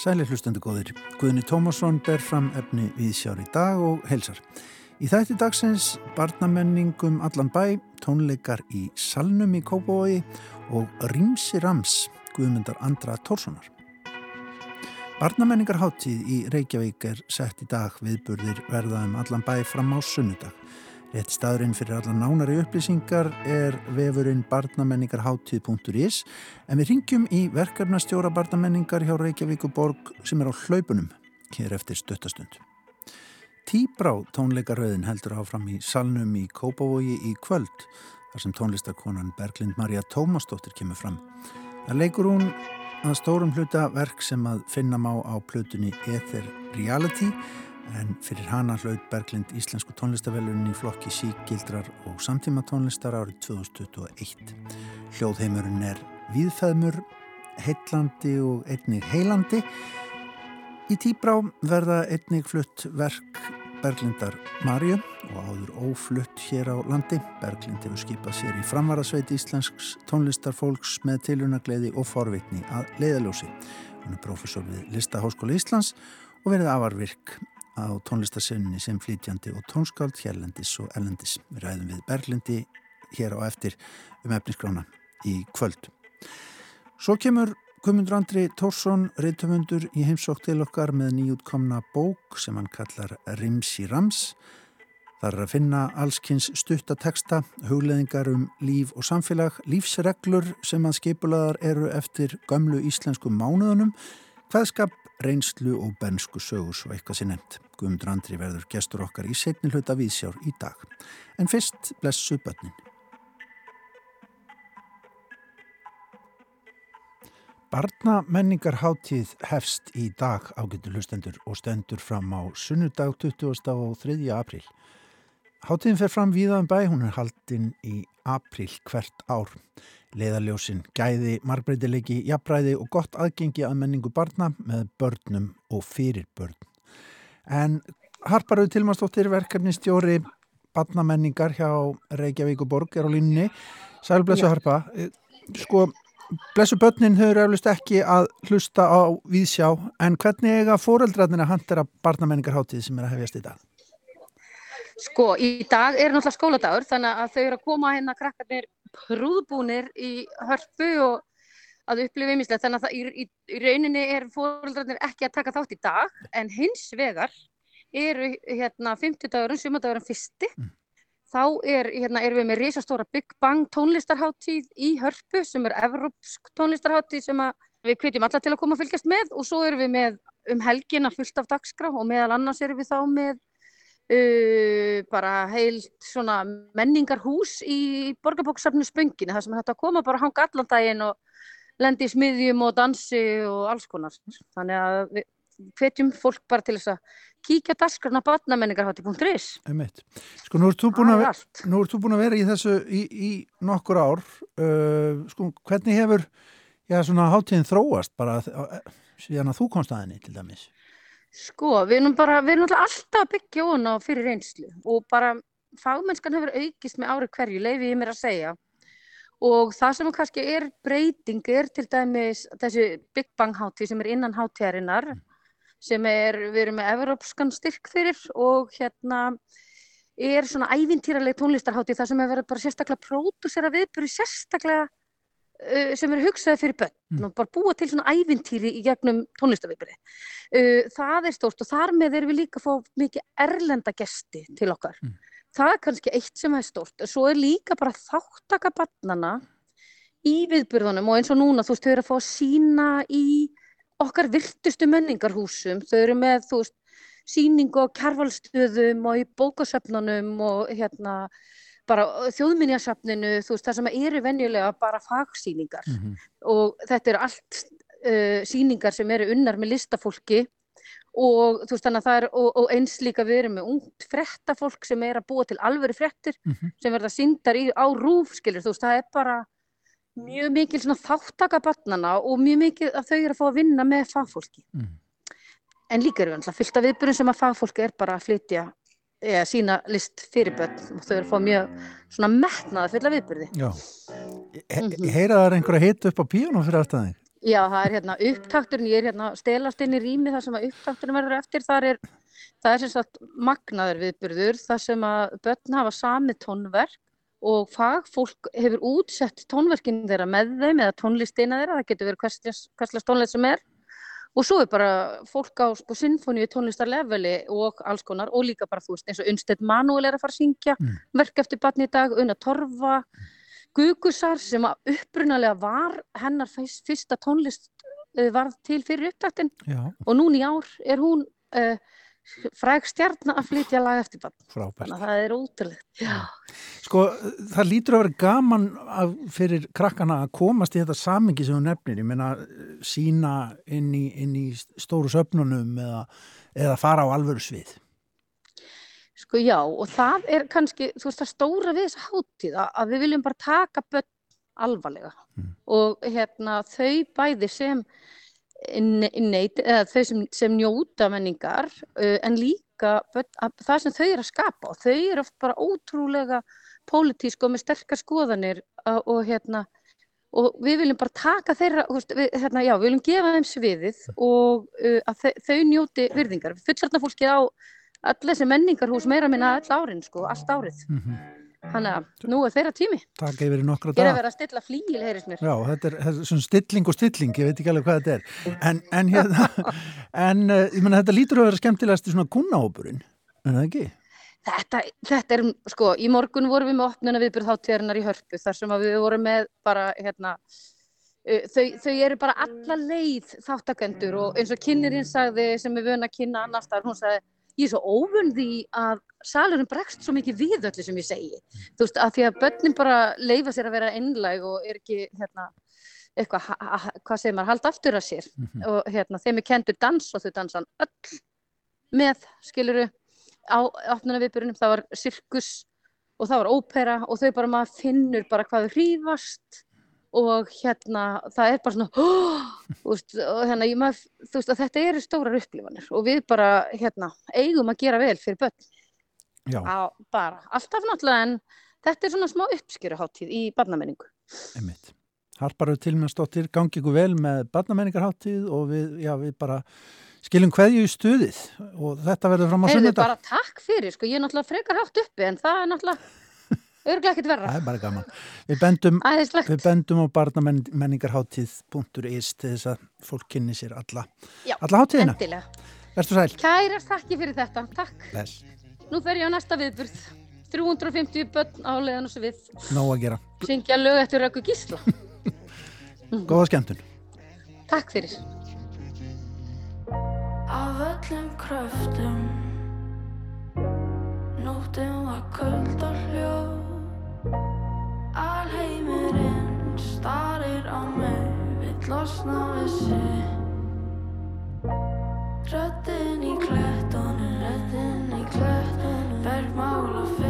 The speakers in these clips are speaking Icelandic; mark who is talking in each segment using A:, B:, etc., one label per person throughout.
A: Sæli hlustendu góðir. Guðni Tómasson ber fram efni við sjár í dag og helsar. Í þætti dagsins barnamenningum allan bæ, tónleikar í Salnum í Kópavogi og Rímsi Rams, Guðmundar Andra Tórssonar. Barnamenningarháttíð í Reykjavík er sett í dag viðburðir verðaðum allan bæ fram á sunnudag. Rétt staðurinn fyrir alla nánari upplýsingar er vefurinn barnamenningarháttíð.is en við ringjum í verkefnastjóra barnamenningar hjá Reykjavíkuborg sem er á hlaupunum hér eftir stöttastund. Tíbrá tónleikaröðin heldur áfram í salnum í Kópavogi í kvöld þar sem tónlistarkonan Berglind Marja Tómasdóttir kemur fram. Það leikur hún að stórum hluta verk sem að finna má á plötunni Ether Reality en fyrir hana hlaut Berglind Íslensku tónlistavellunin í flokki síkildrar og samtíma tónlistar árið 2021. Hljóðheimurinn er viðfæðmur, heitlandi og einnig heilandi. Í tíbrá verða einnig flutt verk Berglindar Marju og áður óflutt hér á landi. Berglind hefur skipað sér í framvarasveit íslensks tónlistarfólks með tilunagleiði og forvitni að leiðaljósi. Hún er profesor við Listaháskóla Íslands og verið afarvirk á tónlistarsenninni sem flytjandi og tónskáld hérlendis og ellendis. Við ræðum við Berglindi hér á eftir um efniskrána í kvöld. Svo kemur Guðmundur Andri Tórsson, reytöfundur í heimsók til okkar með nýjútkomna bók sem hann kallar Rimsi Rams. Það er að finna allskynns stuttateksta, hugleðingar um líf og samfélag, lífsreglur sem að skipulaðar eru eftir gömlu íslensku mánuðunum, hvaðskap reynslu og bensku sögus og eitthvað sér nefnt. Guðmundur Andri verður gestur okkar í setni hluta viðsjár í dag. En fyrst blessu börnin. Barnamenningarháttíð hefst í dag ágættu hlustendur og stendur fram á sunnudag 20. og 3. april. Háttíðin fer fram víðan um bæ, hún er haldinn í april hvert ár. Leðaljósin gæði, margbreytilegi, jafnbræði og gott aðgengi að menningu barna með börnum og fyrir börn. En Harparöðu Tilmansdóttir, verkefni stjóri barnamenningar hjá Reykjavík og Borg er á línni. Sælblessu ja. Harpa, eh, sko, blessu börnin höfur eflust ekki að hlusta á víðsjá, en hvernig eiga fóreldrarnir að handera barnamenningarháttið sem er að hefjast í dag?
B: Sko, í dag er náttúrulega skóladagur, þannig að þau eru að koma hérna krakkarnir prúðbúnir í hörpu og að upplifa ymmislegt þannig að í, í, í rauninni er fóröldrarnir ekki að taka þátt í dag en hins vegar eru hérna 50 dagur og 7 dagur en fyrsti. Mm. þá er, hérna, erum við með risastóra Big Bang tónlistarháttíð í hörpu sem er evrópsk tónlistarháttíð sem við kvetjum alla til að koma að fylgjast með. Og svo erum við með um helgina fullt af dagskrá og meðal annars erum við þá með Uh, bara heilt svona menningarhús í borgarbóksafnu spönginu þar sem þetta koma bara að hanga allan daginn og lendi í smiðjum og dansi og alls konar. Þannig að við hvetjum fólk bara til þess að kíkja dasgrana batnamenningarhátti.is
A: Sko nú ert þú búin að, að, að vera í þessu í, í nokkur ár. Uh, sko hvernig hefur já, svona háttíðin þróast bara síðan að þú komst aðinni til dæmis
B: Sko, við erum bara, við erum alltaf að byggja hún á fyrir reynslu og bara fagmennskan hefur aukist með ári hverju, leiði ég mér að segja. Og það sem kannski er breyting er til dæmis þessi Big Bang hátíð sem er innan hátíðarinnar, sem er, við erum með evropskan styrk fyrir og hérna er svona ævintýraleg tónlistarhátíð þar sem er verið bara sérstaklega pródúsera viðbyrju sérstaklega uh, sem eru hugsaði fyrir börn mm. og bara búa til svona ævintýri í gegnum tónlistavipri. Uh, það er stórt og þar með erum við líka að fá mikið erlenda gesti til okkar. Mm. Það er kannski eitt sem er stórt. Svo er líka bara þáttaka barnana í viðbyrðunum og eins og núna þú veist, þau eru að fá að sína í okkar virtustu menningarhúsum. Þau eru með, þú veist, síningu á kærvalstöðum og í bókasöfnunum og hérna bara þjóðminjasafninu, þú veist, það sem eru venjulega bara fagsýningar mm -hmm. og þetta eru allt uh, síningar sem eru unnar með listafólki og þú veist, þannig að það er og, og eins líka við erum með ungt frettafólk sem er að búa til alvöru frettir mm -hmm. sem verða síndar í, á rúf, skilur, þú veist, það er bara mjög mikil svona þáttaka barnana og mjög mikil að þau eru að fá að vinna með fagfólki. Mm -hmm. En líka eru við alltaf fyllt af viðbyrjum sem að fagfólki er bara að flytja eða, sína list fyrir börn og þau eru að fá mjög svona metnaða fulla viðbyrði.
A: Já, He mm -hmm. heyra það einhverja hitt upp á píónum fyrir aðstæðing?
B: Já, það er hérna upptakturinn, ég er hérna stelast inn í rými þar sem að upptakturinn verður eftir, þar er, það er sem sagt magnaður viðbyrður, þar sem að börn hafa sami tónverk og fagfólk hefur útsett tónverkinn þeirra með þeim eða tónlistina þeirra, það getur verið hverslega tónlist sem er og svo er bara fólk á sko, sinfoníu tónlistarleveli og alls konar og líka bara þú veist eins og Unstedt Manuel er að fara að syngja mm. verk eftir batni í dag, Unna Torfa Gugusar sem upprunalega var hennar fyrsta tónlist uh, var til fyrir upptaktin og núni í ár er hún uh, fræg stjarn að flytja lag eftir bann.
A: Frábært.
B: Þannig að það er ótrúlegt.
A: Sko það lítur að vera gaman að, fyrir krakkana að komast í þetta samingi sem þú nefnir, ég meina sína inn í, inn í stóru söpnunum eða, eða fara á alvöru svið.
B: Sko já og það er kannski, þú veist það stóra við þessa hátíða að við viljum bara taka börn alvarlega mm. og hérna þau bæði sem neitt, eða þau sem, sem njóta menningar uh, en líka það sem þau eru að skapa. Og þau eru oft bara ótrúlega pólitísk og með sterkar skoðanir uh, og hérna og við viljum bara taka þeirra við, hérna, já, við viljum gefa þeim sviðið og uh, að þau, þau njóti virðingar. Fullarna fólki á allir þessi menningarhús meira minna all árin sko, allt árið. Mm -hmm. Þannig að nú er þeirra tími.
A: Takk yfir í nokkra dag.
B: Ég er að vera að stilla flíl, heyrðis mér.
A: Já, þetta er, þetta er svona stilling og stilling, ég veit ekki alveg hvað þetta er. En, en, hérna, en uh, ég menna þetta lítur að vera skemmtilegast í svona kunnahópurinn, en það ekki?
B: Þetta, þetta er, sko, í morgun vorum við með opnuna viðbyrð þáttíðarinnar í hörpu þar sem við vorum með bara, hérna, þau, þau eru bara alla leið þáttakendur og eins og kynirinn sagði sem við vöna að kynna annars þar, hún sagði ég er svo óvund því að salurinn bregst svo mikið við öllu sem ég segi. Þú veist, að því að börnin bara leifa sér að vera einlæg og er ekki hérna, eitthvað, hvað segir maður halda aftur að sér. Mm -hmm. og hérna, þeim er kentur dans og þau dansan öll með, skiluru á opnuna það var sirkus og það var ópera og þau bara maður finnur bara hvað þau hrífast og hérna það er bara svona oh, veist, og hérna ég maður þú veist að þetta eru stórar upplifanir og við bara hérna eigum að gera vel fyrir börn. Á, bara alltaf náttúrulega en þetta er svona smá uppskjöruháttíð í barnamenningu.
A: Einmitt. Harparu tilmjönstóttir gangi ykkur vel með barnamenningarháttíð og við, já, við bara skiljum hverju í stuðið og þetta verður fram á
B: sunnudag. Eða bara takk fyrir, sko ég er náttúrulega frekar hátt uppi en það er náttúrulega Örglega ekkert verra.
A: Það er bara gaman. Við bendum, við bendum á barnamenningarháttíð.is til þess að fólk kynni sér alla,
B: Já,
A: alla háttíðina.
B: endilega.
A: Verður sæl.
B: Kærar þakki fyrir þetta. Takk.
A: Bless.
B: Nú fer ég á næsta viðburð. 350 börn á leiðan og svo við.
A: Nó að gera.
B: Syngja lög eftir Röggu Gísla.
A: Góða skemmtun.
B: Takk fyrir.
C: Af öllum kröftum Nóttum var köld og hljóð Alheimurinn starir á mig Vill losna við sig. Röttin í klettunum Röttin í klettunum. Bergmála fegur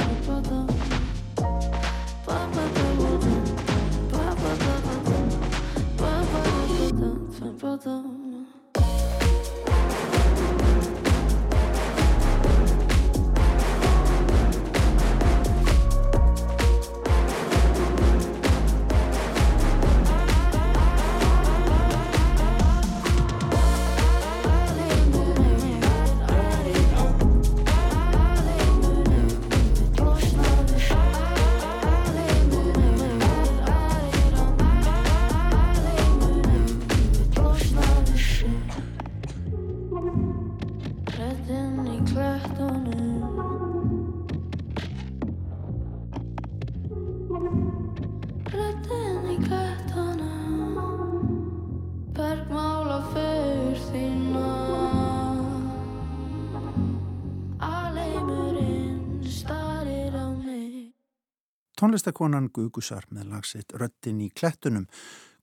A: tónlistakonan Gugusar með lagsitt Röttin í klettunum.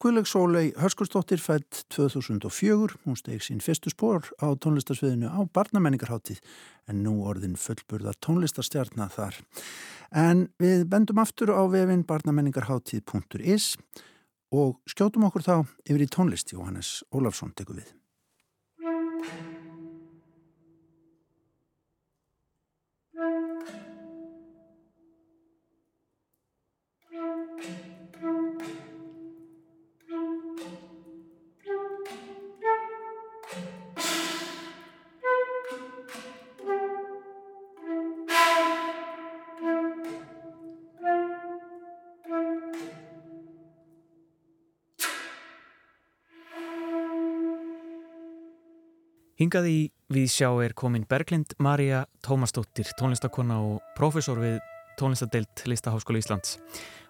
A: Guðleg Sólei Hörskursdóttir fætt 2004, hún steg sín fyrstu spór á tónlistasviðinu á barnamenningarháttið en nú orðin fullburðar tónlistarstjarnar þar. En við bendum aftur á vefin barnamenningarháttið.is og skjótum okkur þá yfir í tónlist Jóhannes Ólafsson tekur við.
D: Hingað í Víðsjá er komin Berglind Marja Tómasdóttir, tónlistakonna og profesor við tónlistadelt Listaháskóla Íslands.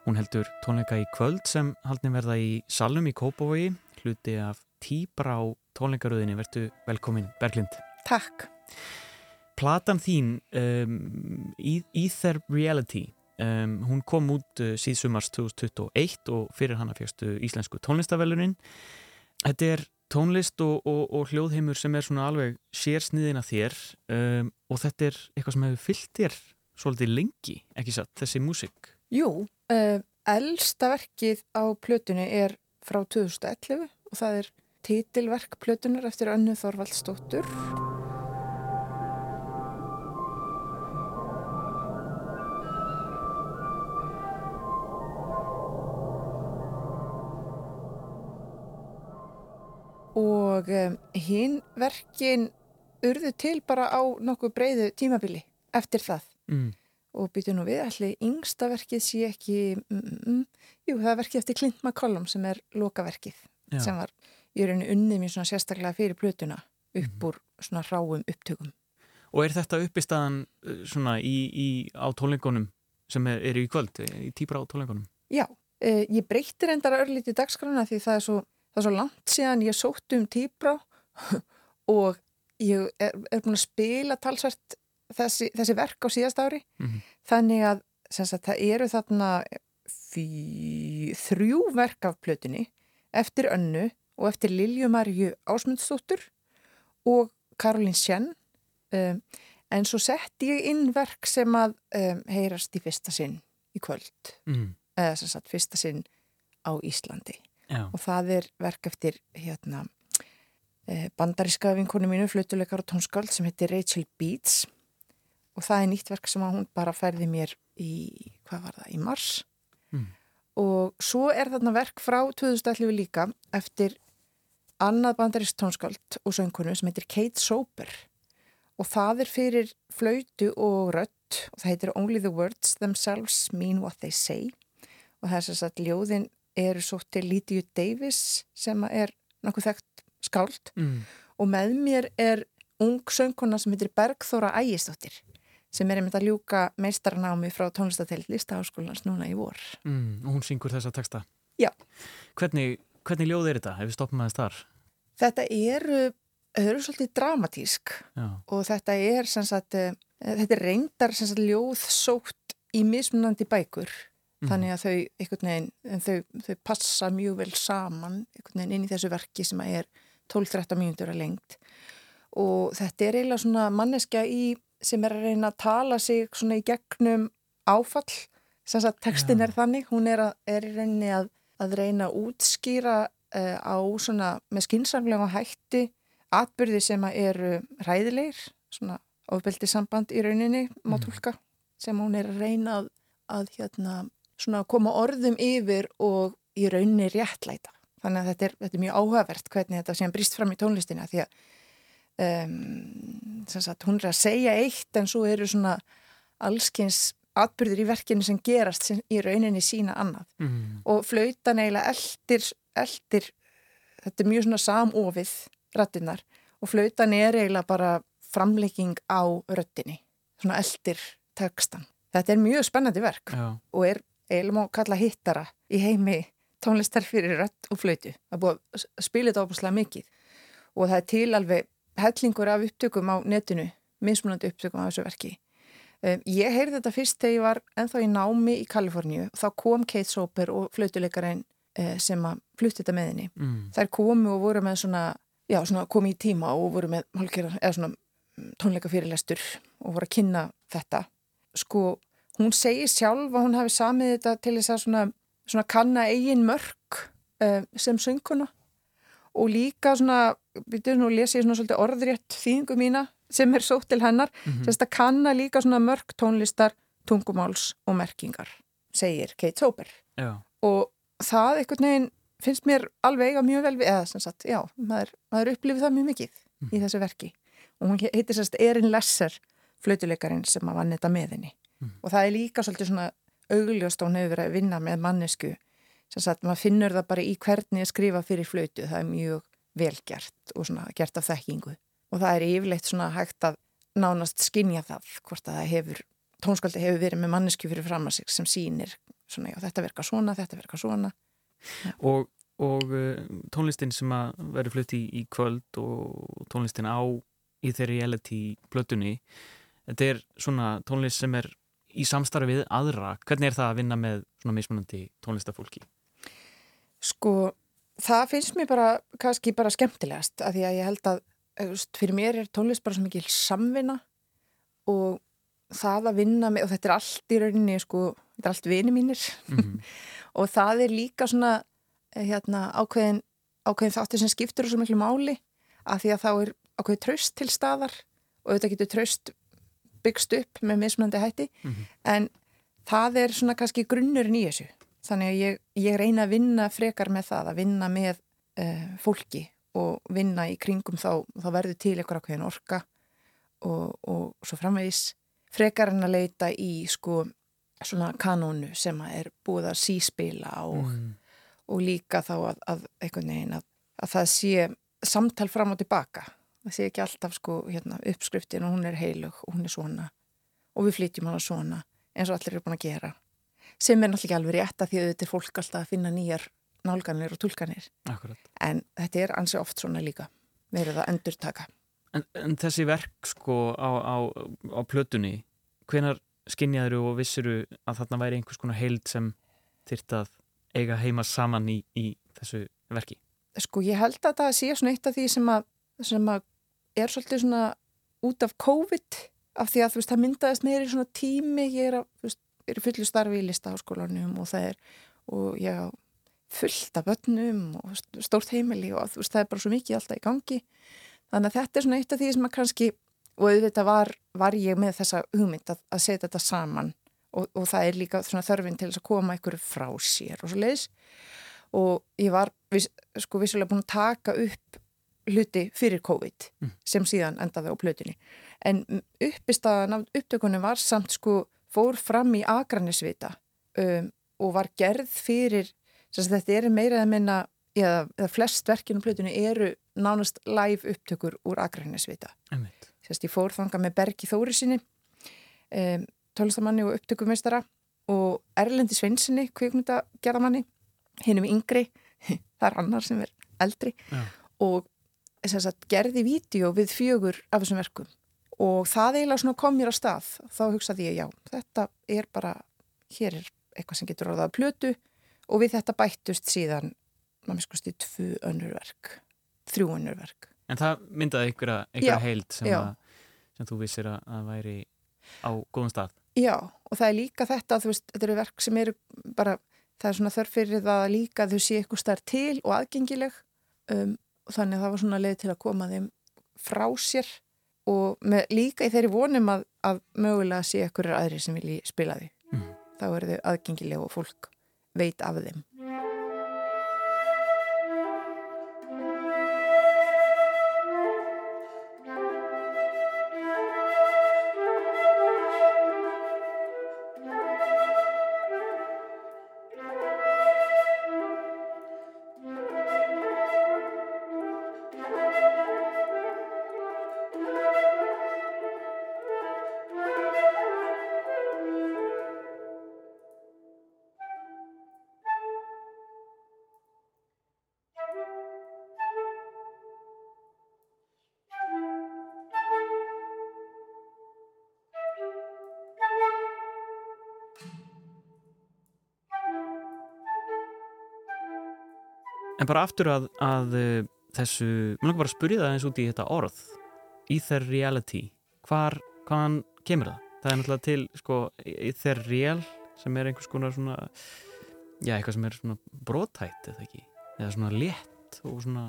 D: Hún heldur tónleika í kvöld sem haldin verða í Salum í Kópavogi, hluti af Tíbrá tónleikaröðinni. Vertu velkomin Berglind.
E: Takk.
D: Platan þín, um, Ether Reality, um, hún kom út uh, síðsumars 2021 og fyrir hana fyrstu íslensku tónlistavellunin. Þetta er tónlist og, og, og hljóðheimur sem er svona alveg sérsniðina þér um, og þetta er eitthvað sem hefur fyllt þér svolítið lengi, ekki satt, þessi músik?
E: Jú, uh, elsta verkið á plötunni er frá 2011 og það er titilverk plötunar eftir Önnu Þorvaldstóttur og um, hinn verkin urðu til bara á nokkuð breyðu tímabili eftir það mm. og býtu nú við allir yngsta verkið sé ekki mm, mm, jú það er verkið eftir Clint McCollum sem er lokaverkið Já. sem var í rauninu unnið mér svona sérstaklega fyrir plötuna upp mhm. úr svona ráum upptökum
D: Og er þetta upp í staðan svona í, í á tónleikonum sem eru er í kvöld, í típra á tónleikonum?
E: Já, eh, ég breytir endara örlítið dagskrana því það er svo það er svo langt síðan ég sótt um týbrá og ég er, er búin að spila talsvært þessi, þessi verk á síðast ári mm -hmm. þannig að sagt, það eru þarna fí, þrjú verk af plötunni eftir önnu og eftir Liljumarju Ásmundsdóttur og Karolín Sjenn um, en svo sett ég inn verk sem að um, heyrast í fyrsta sinn í kvöld mm. eða sem sagt fyrsta sinn á Íslandi Já. og það er verk eftir hérna, eh, bandaríska vinkonu mínu, flutuleikar og tónskáld sem heitir Rachel Beats og það er nýtt verk sem hún bara færði mér í, hvað var það, í mars mm. og svo er þarna verk frá 2011 líka eftir annað bandarísk tónskáld og söngkonu sem heitir Kate Soper og það er fyrir flautu og rött og það heitir Only the words themselves mean what they say og það er að ljóðin eru svo til Lítiu Davis sem er nokkuð þekkt skáld mm. og með mér er ung söngkona sem heitir Bergþóra Ægistóttir sem er einmitt að ljúka meistarnámi frá tónlistatell listaháskólans núna í vor.
D: Mm, og hún syngur þessa texta?
E: Já.
D: Hvernig, hvernig ljóð er þetta? Ef við stoppum aðeins þar?
E: Þetta eru eru svolítið dramatísk
D: Já.
E: og þetta er sem sagt, uh, þetta er reyndar sem sagt ljóð sótt í mismunandi bækur
D: Mhm.
E: þannig að þau, einhvern veginn, þau, þau passa mjög vel saman einhvern veginn inn í þessu verki sem að er 12-13 mínútur að lengt og þetta er eiginlega svona manneskja í, sem er að reyna að tala sig svona í gegnum áfall sem sagt textin
D: Já.
E: er þannig, hún er, að, er í reyni að, að reyna að útskýra uh, á svona með skinsamlega hætti atbyrði sem að eru ræðilegir, svona ofbeldi samband í rauninni, má
D: Mhm.
E: tólka sem hún er að reyna að, að hérna, svona koma orðum yfir og í rauninni réttlæta. Þannig að þetta er, þetta er mjög áhugavert hvernig þetta sem brýst fram í tónlistina því að um, sagt, hún er að segja eitt en svo eru svona allskins atbyrður í verkinu sem gerast sem í rauninni sína annað
D: Mm.
E: og flautan eiginlega eldir, eldir þetta er mjög svona samofið rættinnar og flautan er eiginlega bara framlegging á röttinni svona eldir tekstan þetta er mjög spennandi verk
D: Já.
E: og er eiginlega má kalla hittara í heimi tónlistar fyrir rött og flautu það er búið að spila þetta óbúslega mikið og það er til alveg hellingur af upptökum á netinu mismunandi upptökum af þessu verki Um, ég heyrði þetta fyrst þegar ég var ennþá í námi í Kaliforníu og þá kom Kate Soper og flautuleikarinn uh, sem að flutti þetta með henni.
D: Mm.
E: Þær komu og voru með svona, já svona komi í tíma og voru með hálfgerðar, eða svona mm, tónleikafyrirlestur og voru að kynna þetta. Sko, hún segir sjálf að hún hafi samið þetta til þess að svona, svona kanna eigin mörg uh, sem sönguna og líka svona, byrjuð nú að lesa ég svona svolítið orðrétt þýðingu mína sem er sótt til hennar,
D: Mhm.
E: sérst að kanna líka svona mörg tónlistar, tungumáls og merkingar, segir Kate Soper.
D: Já.
E: og það einhvern veginn finnst mér alveg eiga mjög vel við, eða sem sagt, já, maður, maður upplifið það mjög mikið í þessu verki. Og hún heitir sérst Erin Lesser flautuleikarinn sem að vann þetta með henni
D: Mm.
E: og það er líka svolítið svona augljóst og hún hefur verið að vinna með mannesku sem sagt, maður finnur það bara í hvernig að skrifa fyrir flautu, það er mjög velgert og svona gert af þekkingu. Og það er yfirleitt svona hægt að nánast skinja það hvort að það hefur tónskáldi hefur verið með mannesku fyrir fram að sig sem sýnir svona, já, þetta verka svona, þetta verka svona.
D: Og, og uh, tónlistin sem að verður flutt í, í kvöld og tónlistin á í þeirri reality plötunni þetta er svona tónlist sem er í samstarfi við aðra hvernig er það að vinna með svona mismunandi tónlistafólki?
E: Sko, það finnst mér bara kannski bara skemmtilegast af því að ég held að veist, fyrir mér er tónlist bara svo mikil samvinna og það að vinna með, og þetta er allt í rauninni sko, þetta er allt vini mínir
D: Mm
E: og það er líka svona eh, hérna, ákveðin, ákveðin þáttur sem skiptur svo miklu máli af því að þá er ákveðin tröst til staðar og auðvitað getur tröst byggst upp með mismunandi hætti
D: Mhm.
E: en það er svona kannski grunnurinn í þessu þannig að ég, ég reyna að vinna frekar með það að vinna með uh, fólki og vinna í kringum þá, þá verður til eitthvað ákveðin orka og, og svo framvegis frekar en að leita í sko svona kanónu sem er búið að síspila og,
D: Mm.
E: og líka þá að, að að, að það sé samtal fram og tilbaka það sé ekki alltaf sko hérna, uppskriftin og hún er heilug og hún er svona og við flytjum hana svona eins og allir eru búin að gera sem er náttúrulega alveg rétt að því að þetta er fólk alltaf að finna nýjar nálganir og tulkanir
D: Akkurat.
E: en þetta er ansi oft svona líka verið að endurtaka
D: En, en þessi verk sko á, á, á plötunni hvenar skinjaður og vissuru að þarna væri einhvers konar heild sem þyrft að eiga heima saman í, í þessu verki?
E: sko ég held að það sé svona eitt af því sem að, sem að er svolítið svona út af COVID af því að þú veist það myndaðist meiri svona tími. Ég er, að, veist, er í fullu starfi í listaháskólanum og það er og ég á fullt af börnum og st- stórt heimili og veist það er bara svo mikið alltaf í gangi. Þannig að þetta er svona eitt af því sem að kannski og auðvitað var, var ég með þessa hugmynd að, að setja þetta saman og, og það er líka svona þörfin til að koma einhverju frá sér og svo leiðis og ég var viss, sko vissulega búin að taka upp hluti fyrir COVID
D: Mm.
E: sem síðan endaði á plötunni en uppistaðan af upptökunum var samt sko fór fram í agranisvita um, og var gerð fyrir sem sagt, þetta eru meira eða minna eða, eða flest verkinu plötunni eru nánast live upptökur úr agranisvita
D: Einmitt.
E: Sérst, ég fór þanga með Bergi Þóri sinni um, tónlistamanni og upptökumestara og Erlendi Sveinsinni kvikmyndagerðamanni hinnum yngri það er annar sem er eldri
D: Já.
E: og sagt, gerði vídeo við fjögur af þessum verkum. Og það eiginlega kom mér á stað. Þá hugsaði ég já, þetta er bara hér er eitthvað sem getur orðað að plötu. Og við þetta bættust síðan maður skusti tvö önnur verk þrjú önnur verk.
D: En það myndaði einhverja,
E: Já,
D: einhverja heild sem,
E: já.
D: að, sem þú vissir að, að væri á góðum stað.
E: Já, og það er líka þetta, veist, þetta eru verk sem eru bara, það er svona þörf fyrir það líka að þau sé eitthvað starf til og aðgengileg. Um, þannig að það var svona leið til að koma þeim frá sér og með, líka í þeirri vonum að, að mögulega sé eitthvað aðri sem vilji spila því.
D: Mhm.
E: Þá eru þau aðgengileg og fólk veit af þeim.
D: En bara aftur að, að uh, þessu, mér langar bara að spyrja það eins út í þetta orð Ether Reality hvar, hvaðan kemur það? Það er náttúrulega til, sko, Ether Real sem er einhvers konar svona já, eitthvað sem er svona brotætt eða ekki, eða svona létt og svona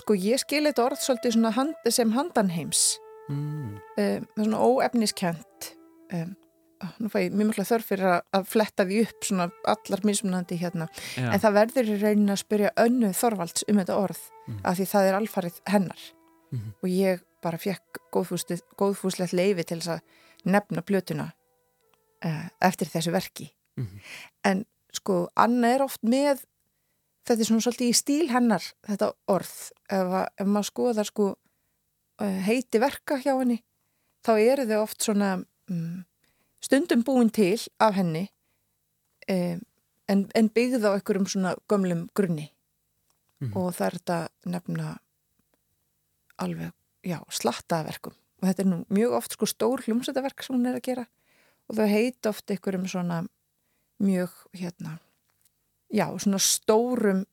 E: Sko ég skil þetta orð svolítið svona hand, sem handanheims,
D: mm,
E: um, svona óefniskent. Um, ó, nú fæ ég mjög mjög þörf fyrir að, að fletta því upp svona allar mismunandi hérna.
D: já,
E: En það verður í raunin að spyrja önnu Þorvalds um þetta orð
D: Mhm.
E: af því það er alfarið hennar
D: Mhm.
E: og ég bara fekk góðfúslegt, leifi til þess að nefna plötuna uh, eftir þessu verki.
D: Mhm.
E: En sko, Anna er oft með þetta er svona svolítið í stíl hennar þetta orð. Ef, að, ef maður skoðar sko uh, heiti verka hjá henni þá eru þau oft svona um, stundum búin til af henni um, en, en byggð á einhverjum svona gömlum grunni.
D: Mhm.
E: og það er þetta nefna alveg, já, slattaverkum. Og þetta er nú mjög oft sko stór hljómsættaverk sem hún er að gera. Og þau heit oft einhverjum svona mjög, hérna já, svona stórum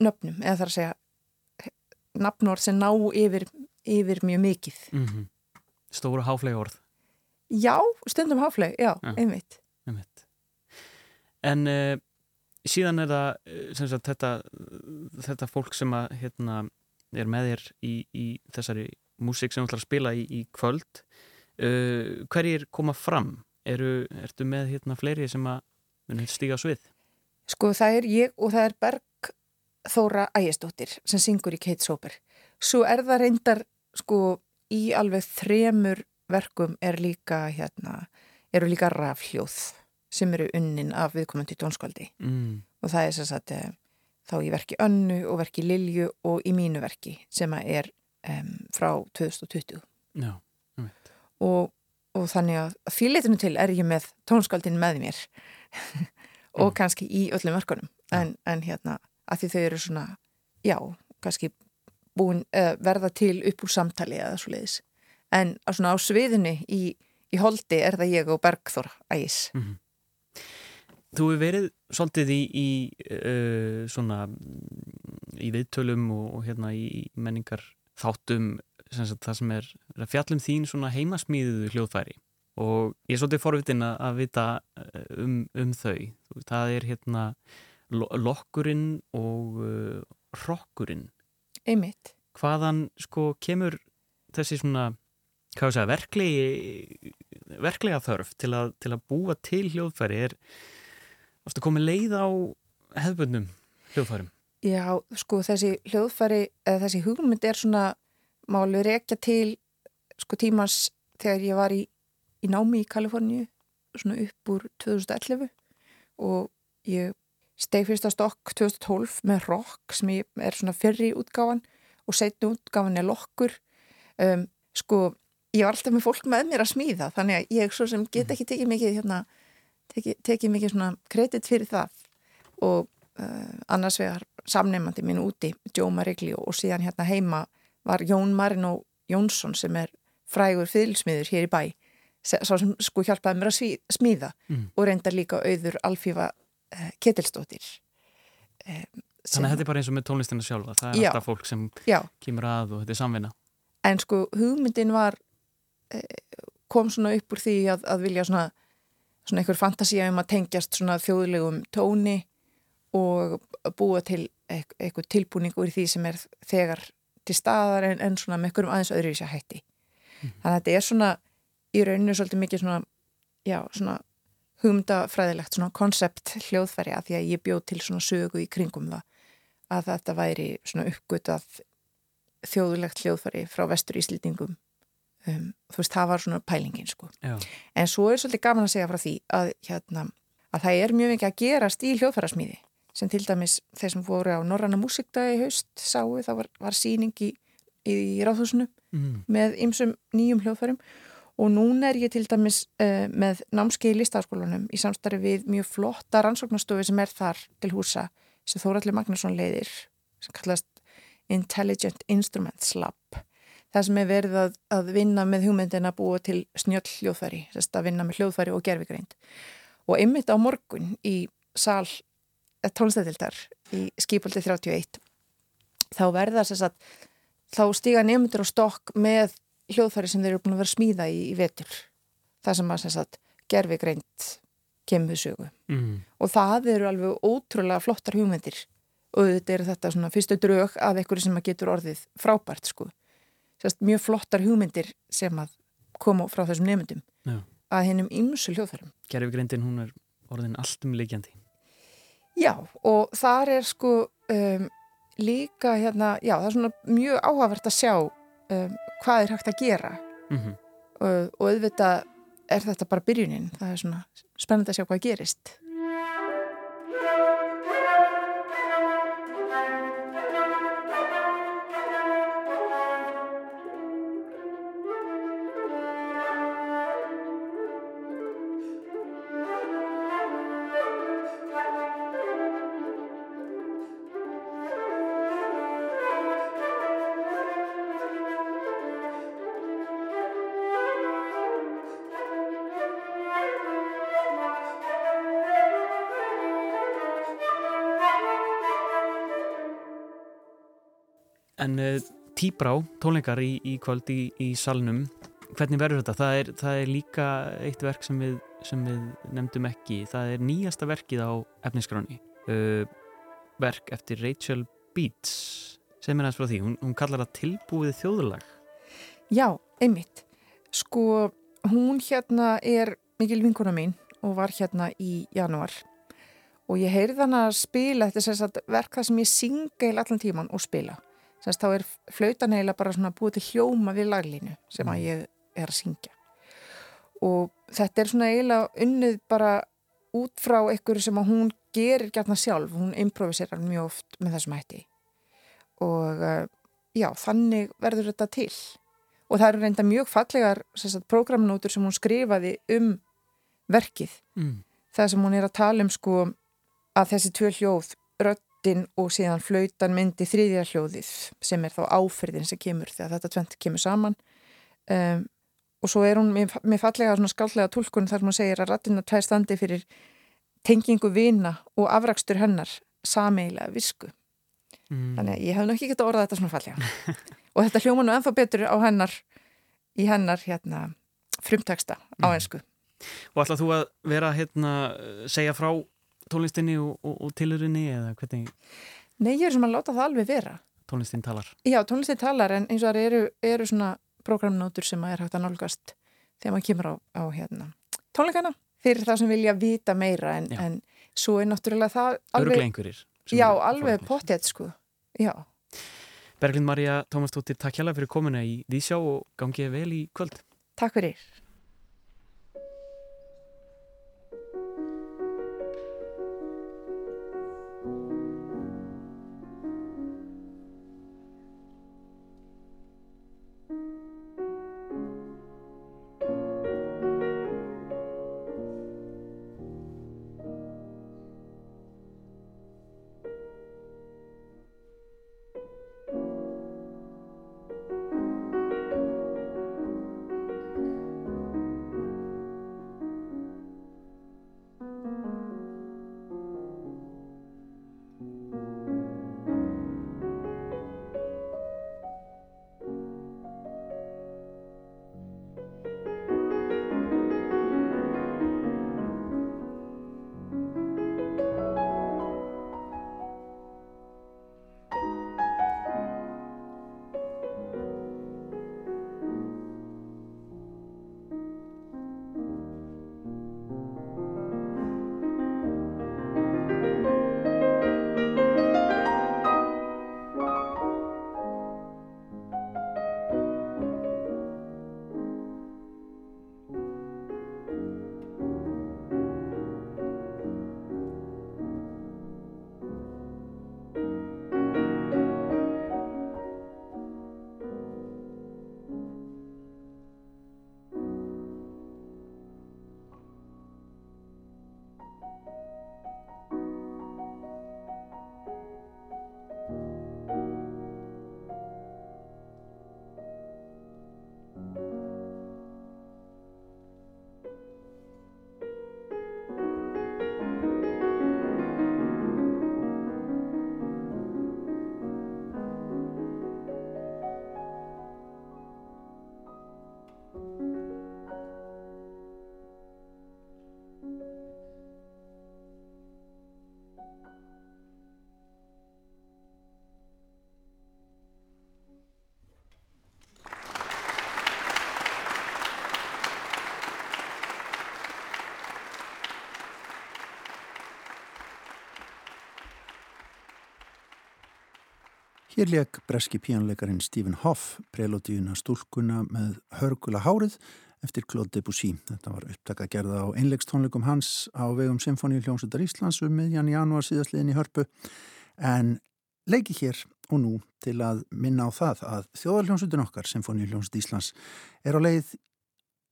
E: nöfnum, eða þar að segja nafnord sem ná yfir, yfir mjög mikið.
D: Mm stóru háflega orð
E: já, stundum háfleg, já,
D: Já.
E: einmitt
D: Einmitt. En uh, síðan er það eh, sem sagt, þetta, þetta fólk sem að, hérna, er með þér í, í þessari músík sem þú ætlar að spila í, í kvöld. Uh, hverjir koma fram? Eru, ertu með hérna, fleiri sem að stíga svið?
E: Sko það er ég og það er Berg Þóra Ægistóttir sem syngur í Kate Sober. Svo er það reyndar sko í alveg þremur verkum er líka hérna, eru líka rafhljóð sem eru unnin af viðkomandi tónskvaldi
D: Mm.
E: og það er sem sagt eh, þá í verki Önnu og verki Lilju og í mínu verki sem er um, frá 2020
D: Já,
E: og, og þannig að því leitinu til er ég með tónskaldin með mér og
D: Mm.
E: kannski í öllum verkunum. En, en hérna að því þau eru svona já, kannski búin uh, verða til upp úr samtali eða svo leiðis en á, svona á sviðinu í, í holdi er það ég og Bergþór Ægis
D: Mhm. Þú hefur verið svolítið í, í uh, svona mm, í viðtölum og, og hérna í menningar þáttum sem það sem er fjallum þín svona heimasmíðuðu hljóðfæri og ég er svolítið forvitin að, vita um, um þau. Það er hérna lo lokkurinn og uh, rokkurinn.
E: einmitt
D: Hvaðan sko kemur þessi svona segja, verklegi verklega þörf til að, til að búa til hljóðfæri er Varstu komið leið á hefðbundnum hljóðfærum?
E: Já, sko þessi hljóðfæri eða þessi hugmynd er svona máli rekja til sko tímans þegar ég var í, í námi í Kaliforníu svona upp úr 2011 og ég steg fyrst á stokk 2012 með rock sem er svona fyrri útgáfan og setni útgáfan er lokkur um, sko ég var alltaf með fólk með mér að smíða þannig að ég svo sem get ekki tekið mikið hérna, tekið, tekið mikið svona kredit fyrir það og uh, annars vegar samneimandi minn úti, Joe Marigli og síðan hérna heima var Jón Marino Jónsson sem er frægur fyrilsmiður hér í bæ sá sem sko hjálpaði mér að smíða
D: Mm.
E: og reyndar líka auður Alfífa uh, Ketilstóttir um,
D: Þannig að þetta er bara eins og með tónlistina sjálfa það er
E: Já.
D: alltaf fólk sem
E: Já,
D: kemur að og þetta er samvinna
E: en sko hugmyndin var eh, kom svona upp úr því að, að vilja svona, svona einhver fantasía um að tengjast svona þjóðlegum tóni og búa til eit- eitthvað tilbúningur í því sem er þegar til staðar en, en svona með einhverjum aðeins öðru í sér hætti. Þannig að þetta er svona í rauninu svolítið mikið svona, já, svona hugmyndafræðilegt svona konsept hljóðfæri að því að ég bjóð til svona sögu í kringum það að þetta væri svona uppgötað þjóðulegt hljóðfæri frá vestur Íslendingum um, þú veist, það var svona pælingin sko. En svo er svolítið gaman að segja frá því að, hérna, að það er mjög mikið að gerast í hljóðfærasmíði sem til dæmis þeir sem voru á Norranna músikdaga í haust sáu, það var, var síning í, í, ráðhúsinu
D: mm.
E: með ymsum nýjum hljóðfærum og núna er ég til dæmis uh, með námskeið í listaskólanum í samstarfi við mjög flotta rannsóknastofi sem er þar til húsa sem Þóraldur Magnússon leiðir sem kallast Intelligent Instruments Lab það sem er verið að, að vinna með hugmyndin að búa til snjöll hljóðfæri sérst að vinna með hljóðfæri og gerfigreind og einmitt á morgun í sal tónstæðildar í skipaldi 31 þá verða sérst að þá stíga nefndur á stokk með hljóðfæri sem þeir eru búin að vera smíða í, í vetur. Það sem að sérst að gerfigreind kemur við sögu.
D: Mm.
E: og það eru alveg ótrúlega flottar hugmyndir. Og þetta er þetta svona fyrstu drög af einhverju sem að getur orðið frábært sko Sérst, mjög flottar hugmyndir sem að koma frá þessum nefndum
D: Já.
E: að hennum ymsu hljóðfærum.
D: Gerfigreindin hún er orðin allt um leikjandi
E: Já, og þar er sko um, líka hérna, já, það er svona mjög áhugavert að sjá um, hvað er hægt að gera.
D: Mm
E: og, og auðvitað er þetta bara byrjunin, það er svona spennandi að sjá hvað gerist.
D: Tíbrá, tónleikar í, í kvöld í, í salnum. Hvernig verður þetta? Það er, það er líka eitt verk sem við, sem við nefndum ekki. Það er nýjasta verkið á efniskráni uh, verk eftir Rachel Beats. Sem er aðeins frá því, hún, hún kallar það tilbúið þjóðulag
E: Já, einmitt. Sko, hún hérna er mikil vinkona mín og var hérna í janúar. Og ég heyrði hana að spila, þetta er sem sagt verk það sem ég synga í allan tíman og spila. Sem sagt þá er flautan eiginlega bara svona búið til hljóma við laglínu sem að ég er að syngja. Og þetta er svona eiginlega unnið bara út frá einhverju sem að hún gerir gætna sjálf, hún improviserar mjög oft með þessum hætti. Og uh, já, þannig verður þetta til og það eru reynda mjög fallegar programnótur sem hún skrifaði um verkið.
D: mm.
E: Það sem hún er að tala um sko að þessi tvö hljóð, röddin og síðan flautan myndi þriðja hljóðið sem er þá áferðin sem kemur þegar þetta tvent kemur saman. Um, og svo er hún með, fallega svona skállega tólkun þar sem hún segir að röddina tvær standi fyrir tengingu vina og afrakstur hennar sameigilega visku.
D: Mm.
E: Þannig að ég hef nú ekki getað orðað þetta svona fallega. og þetta hljóma nú ennþá betur á hennar, í hennar hérna, frumteksta á
D: Mhm.
E: einsku.
D: Og ætlað þú að vera hérna segja frá tónlistinni og, og, og tilurinni eða hvernig
E: Nei, ég er sem að láta það alveg vera.
D: tónlistin talar
E: Já, tónlistin talar en eins og það eru, eru svona programnótur sem að er hægt að nálgast þegar maður kemur á, á hérna, tónleikana fyrir það sem vilja vita meira en, en svo er náttúrulega það alveg, já, alveg pottið sko. Já,
D: Berglind Marja Tómasdóttir, takk hjá fyrir komuna í Vísjá og gangið vel í kvöld
E: takk fyrir.
A: Hér leik breski píjónleikarin Stephen Hoff prelótiðuna stúlkuna með hörgula hárið eftir Claude Debussy. Þetta var upptaka gerða á einleikstónleikum hans á vegum Symfóníu hljómsveitar Íslands um miðjan januar síðastliðin í hörpu en leiki hér og nú til að minna á það að þjóðarhljómsveitin okkar Symfóníu hljómsveit Íslands er á leið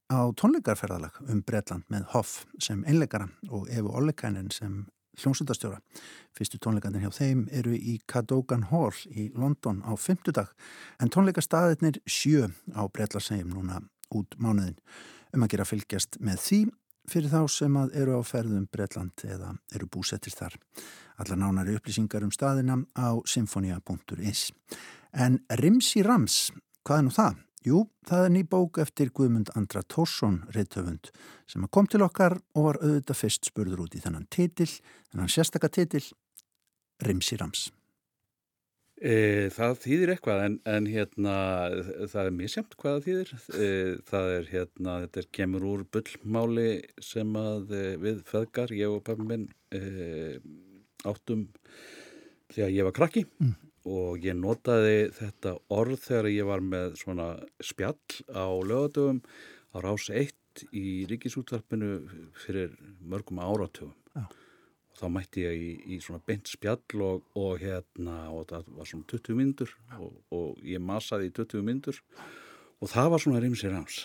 A: á tónleikarferðalag um Bretland með Hoff sem einleikara og Efu Ollekainen sem hljómsveitastjóra. Fyrstu tónleikarnir hjá þeim eru í Cadogan Hall í London á fymtudag en tónleikastaðirnir sjö á Bretlarsegjum núna út mánuðin um að gera fylgjast með því fyrir þá sem að eru á ferðum Bretland eða eru búsettir þar. Allar nánari upplýsingar um staðina á symfonia.is. En Rimsi Rams, hvað er nú það? Jú, það er ný bók eftir Guðmund Andra Tórsson reittöfund sem kom til okkar og var auðvitað fyrst spurður út í þennan titil, þennan sérstakka titil, Rimsi Rams.
F: E, það þýðir eitthvað en, en hérna það er misjæmt hvað það þýðir. E, það er hérna, þetta er kemur úr bullmáli sem að e, við feðgar, ég og pappi minn e, áttum þegar ég var krakki. Mm og ég notaði þetta orð þegar ég var með svona spjall á lögadögum á rás 1 í ríkisútvarpinu fyrir mörgum áratugum. Já. og þá mætti ég í, í svona beint spjall og, og hérna og það var svona 20 myndur og, og ég masaði í 20 myndur og það var svona rimsir hans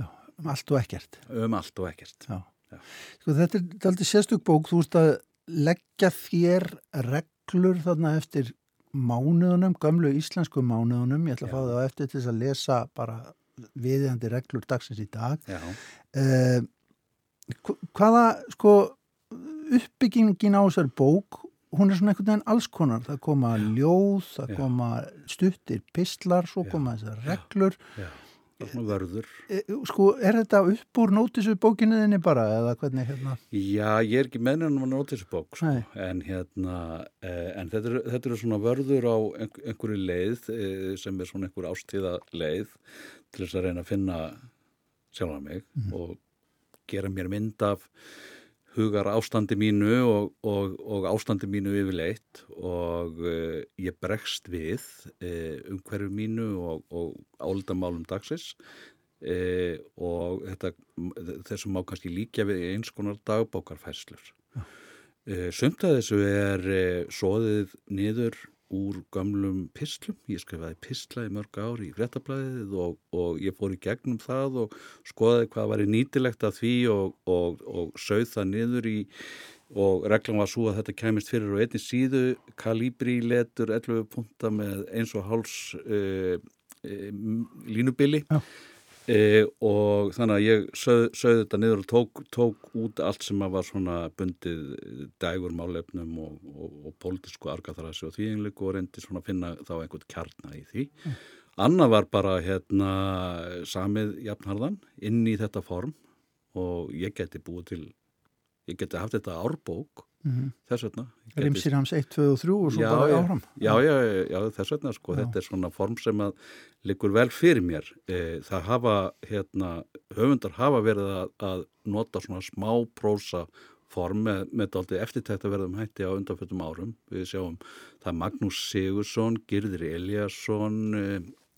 A: Já, um allt og ekkert.
F: Um allt og ekkert.
A: Já. Sko þetta er aldrei sérstök bók, þú veist að leggja þér reglur þarna eftir mánuðunum, gamlu íslensku mánuðunum, ég ætla að Já. fá það á eftir til þess að lesa bara viðjandi reglur dagsins í dag. Uh, hvaða sko uppbyggingin á þessar bók hún er svona einhvern veginn alls konar. Það koma ljóð, það Já. koma stuttir pistlar, svo koma þessar reglur.
F: Já vörður.
A: E, sko, er þetta upp úr nótisu bókinuðinni bara eða hvernig hérna?
F: Já, ég er ekki meðnum að nótisu bók, sko, en hérna, eh, en þetta eru er svona vörður á einhverju leið eh, sem er svona einhver ástíða leið til þess að reyna að finna sjálfa mig mm. og gera mér mynd af hugar ástandi mínu og, og, og ástandi mínu yfirleitt og uh, ég bregst við uh, um hverju mínu og, og áldamálum dagsins uh, og þetta, þessum má kannski líka við eins konar dagbókarfæslur. Sumt að þessu er soðið niður úr gamlum pislum, ég skrifaði pisla í mörg ári í frettablaðið og, og ég fór í gegnum það og skoðaði hvað var nýtilegt af því og, og, og sögð það niður í og reglan var svo að þetta kemist fyrir á einni síðu, kalibri letur 11 punta með eins og háls uh, uh, línubili. Já E, og þannig að ég sögði sög þetta niður og tók, tók út allt sem var svona bundið dægur málefnum og, og, og pólitísku argaþarasi og því einlega og reyndi svona að finna þá einhvern kjarna í því. Mm. Anna var bara hérna samið jafnharðan inn í þetta form og ég geti búið til, ég geti haft þetta árbók Mm -hmm. þess vegna.
A: Rimsir hans 1, 2 og 3 og svo já, bara áfram.
F: Já, já, já, þess vegna sko, þetta er svona form sem að likur vel fyrir mér. E, það hafa, hérna höfundar hafa verið að, að nota svona smá prósa form með, með aldrei eftirtækt að verðum hætti á undanfjöldum árum. Við sjáum það Magnús Sigursson Girðir Eliasson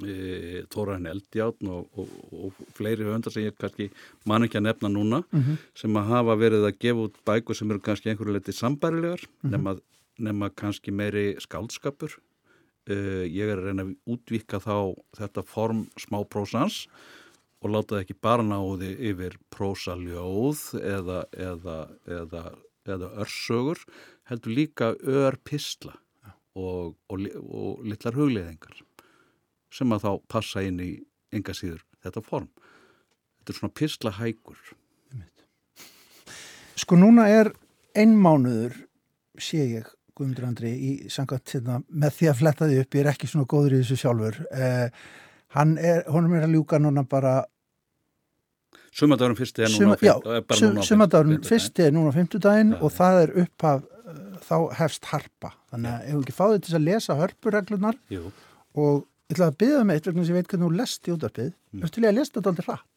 F: e, e, Tóran Eldjáttn og, og, og fleiri höndar sem ég kannski man ekki að nefna núna mm -hmm. sem að hafa verið að gefa út bækur sem eru kannski einhverju letið sambærilegar mm -hmm. nema, nema kannski meiri skáldskapur uh, ég er að reyna að útvíka þá þetta form smáprósans og láta það ekki bara náði yfir prósaljóð eða, eða, eða, eða örsögur heldur líka ör pistla og, og, og litlar hugleðingar sem að þá passa inn í enga síður þetta form. Þetta er svona písla hægur.
A: Sko núna er einmánuður, sé ég, Guðmundur Andri, í sangat hérna, með því að fletta því upp, ég er ekki svona góður í þessu sjálfur. Eh, hann er, honum er að ljúka núna bara
F: Sumadagurinn fyrsti er núna á
A: er fimmtudaginn
F: Já,
A: og það er upphaf uh, þá hefst harpa þannig að ef við ekki fáið til að lesa hörpureglunar og ég ætla að byggja með eitt vegna sem ég veit hvernig þú lest í útarpið mm. Ertu til í að lesa þetta aldrei hratt?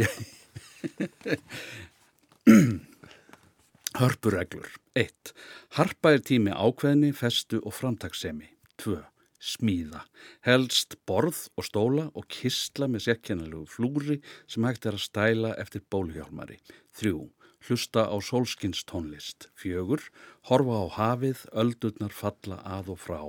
F: Hörpureglur 1. Harpa er tími ákveðni, festu og framtakssemi 2. Smíða. Helst borð og stóla og kistla með sérkennilegu flúri sem hægt er að stæla eftir bóluhjálmari 3. Hlusta á sólskins tónlist 4. Horfa á hafið, öldurnar falla að og frá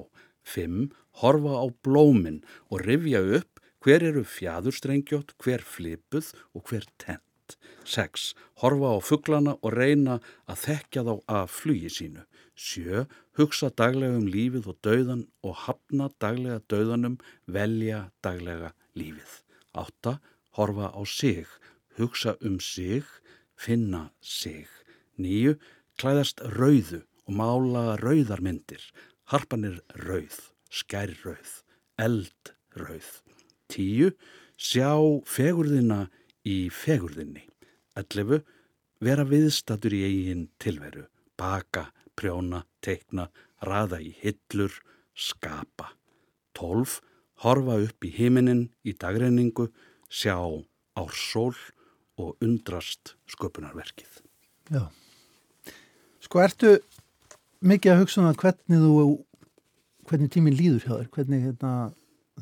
F: 5. Horfa á blómin og rifja upp hver eru fjæðurstrengjótt, hver flipuð og hver tent 6. Horfa á fugglana og reyna að þekkja þá af flugi sínu. 7. Hugsa daglega um lífið og dauðan og hafna daglega dauðanum, velja daglega lífið. 8. Horfa á sig, hugsa um sig, finna sig. 9. Klæðast rauðu og mála rauðarmyndir. Harpan er rauð, skærrauð, eldrauð. 10. Sjá fegurðina í fegurðinni. 11. Vera viðstatur í eigin tilveru. Baka, prjóna, teikna, raða í hillur, skapa. 12. Horfa upp í himinin í dagreiningu, sjá ársól og undrast sköpunarverkið.
A: Já. Sko, ertu mikið að hugsa um það hvernig þú, hvernig tíminn líður hjá þér, hvernig hérna,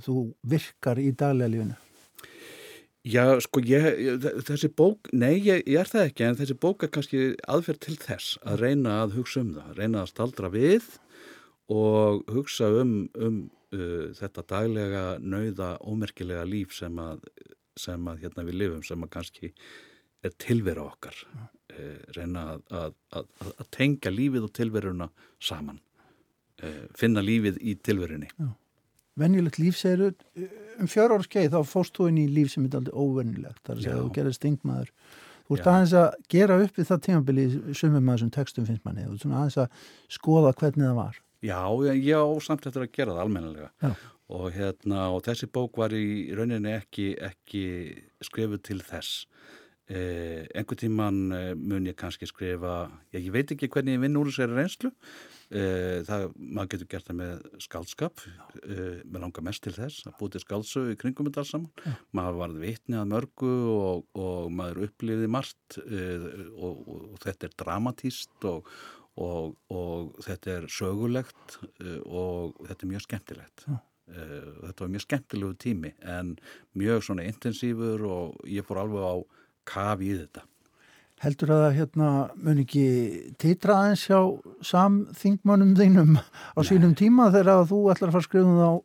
A: þú virkar í daglega lífinu?
F: Já, sko, ég, þessi bók, nei, ég, ég er það ekki, en þessi bók er kannski aðferð til þess að reyna að hugsa um það, reyna að staldra við og hugsa um, um uh, þetta daglega, nauða, ómerkilega líf sem að, sem að hérna við lifum, sem að kannski er tilvera okkar, reyna að, að, að, að tengja lífið og tilveruna saman, uh, finna lífið í tilverunni.
A: Venjulegt líf segir um fjör ára skeið þá fóst þú inn í líf sem er aldrei óvenjulegt. Það er að
F: Já.
A: þú gerir stingmaður. Þú ert
F: Já.
A: aðeins að gera upp við það tímabili sumum að þessum textum finnst manni. Þú ert svona aðeins að skoða hvernig það var.
F: Já, ég, ég á samt eftir að gera það almennilega
A: Já.
F: og, hérna, og þessi bók var í rauninni ekki, ekki skrifuð til þess. Eh, einhvern tíman eh, mun ég kannski skrifa, ég, ég veit ekki hvernig ég vinn úr þessari reynslu, eh, það, maður getur gert það með skaldskap, eh, með langar mest til þess, að búið til skáldsögu í kringum þetta alls saman, maður varð vitni að mörgu og, og maður upplifði margt. Eh, og, og, og þetta er dramatíst og, og, og þetta er sögulegt uh, og þetta er mjög skemmtilegt. Uh, þetta var mjög skemmtilegu tími en mjög svona intensífur og ég fór alveg á kaf í þetta.
A: Heldur að það hérna mun ekki titra aðeins hjá samþingmönnum þínum á sínum tíma þegar að þú ætlar að fara að skrifa um það á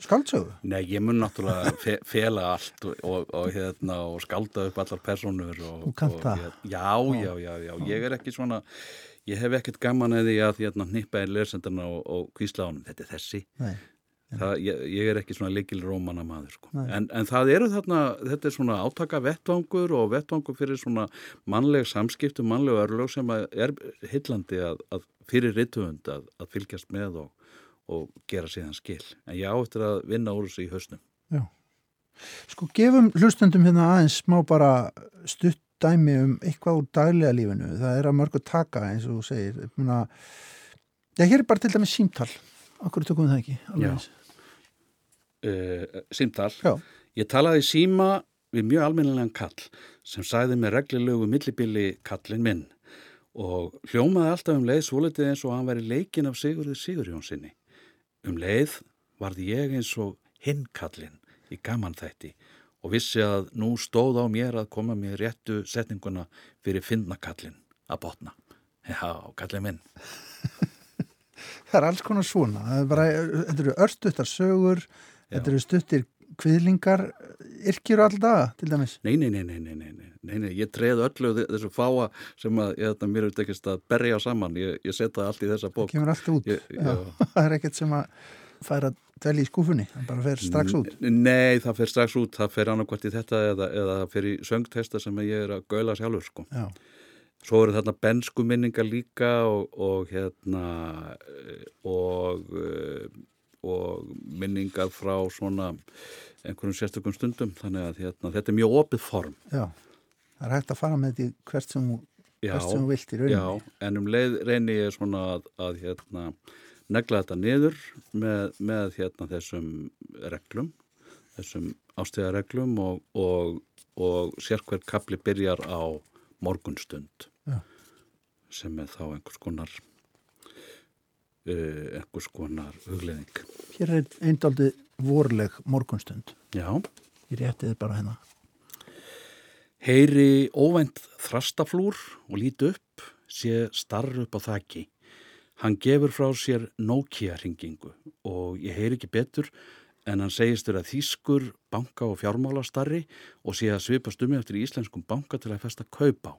A: skaldsögu?
F: Nei, ég mun náttúrulega fe fela allt og, og, og, hérna, og skalda upp allar personur. Og, hér- Já, já, já, já, ég er ekki svona, ég hef ekkert gaman að því að hérna, hnippa í lesendarna og, og kvísla á honum, þetta er þessi.
A: Nei.
F: Það, ég, ég er ekki svona leikil rómana maður sko. En, en það eru þarna þetta er svona átaka vettvangur og vettvangur fyrir svona mannleg samskiptu mannleg örlög sem er hillandi að, að fyrir rittuhund að, að fylgjast með og, og gera síðan skil en ég á eftir að vinna úr þessu í hausnum
A: Já. Sko gefum hlustendum hérna aðeins smá bara stutt dæmi um eitthvað úr daglega lífinu. Það er að mörgu taka eins og þú segir. Já, hér er bara til dæmis símtal. Akkur tökum við það ekki? alveg eins?
F: Uh, Simtal
A: Já.
F: ég talaði síma við mjög almennilegan kall sem sæði með reglilegu millibili kallin minn og hljómaði alltaf um leið svolítið eins og hann væri leikin af Sigurði Sigurjónsinni. Um leið varði ég eins og hinn kallin í gaman þætti og vissi að nú stóð á mér að koma mér réttu setninguna fyrir finna kallin að botna. Já, kallin minn.
A: Það er alls konar svona. Bara, þetta eru örstuttar sögur, Þetta eru stuttir kviðlingar yrkjur alltaf til dæmis?
F: Nei, nei, nei, nei, nei, nei, nei. ég treð öllu þessu fáa sem að ég, þetta, mér hefur tekist að berja saman, ég, ég setja allt í þessa bók.
A: Það kemur allt út,
F: ég,
A: það er ekkert sem að færa dveli í skúfunni, það bara fer strax út.
F: Nei, það fer strax út, það fer annarkvæmt í þetta eða, eða það fer í söngtesta sem ég er að gauðla sjálfur sko.
A: Já.
F: Svo eru þarna bensku minningar líka og, og hérna eh, og eh, og minningar frá svona einhverjum sérstökum stundum, þannig að hérna, þetta er mjög opið form.
A: Já. Það er hægt að fara með því hvert sem, þú vilt í rauninni.
F: Já, en um leið reyni ég svona að, að hérna, negla þetta niður með, með hérna, þessum reglum, þessum ástíðareglum og, og, og sérkver kapli byrjar á morgunstund
A: Já.
F: sem er þá einhvers konar einhvers konar hugleðing.
A: Hér er eindaldi vorleg morgunstund.
F: Já.
A: Ég rétti þið bara hérna.
F: Heyri óvænt þrastaflúr og líti upp, sé starr upp á þakki. Hann gefur frá sér Nokia-ringingu og ég heyri ekki betur en hann segist vera þýskur, banka og fjármálastarri og sé að svipast um eftir íslenskum banka til að festa kaup á.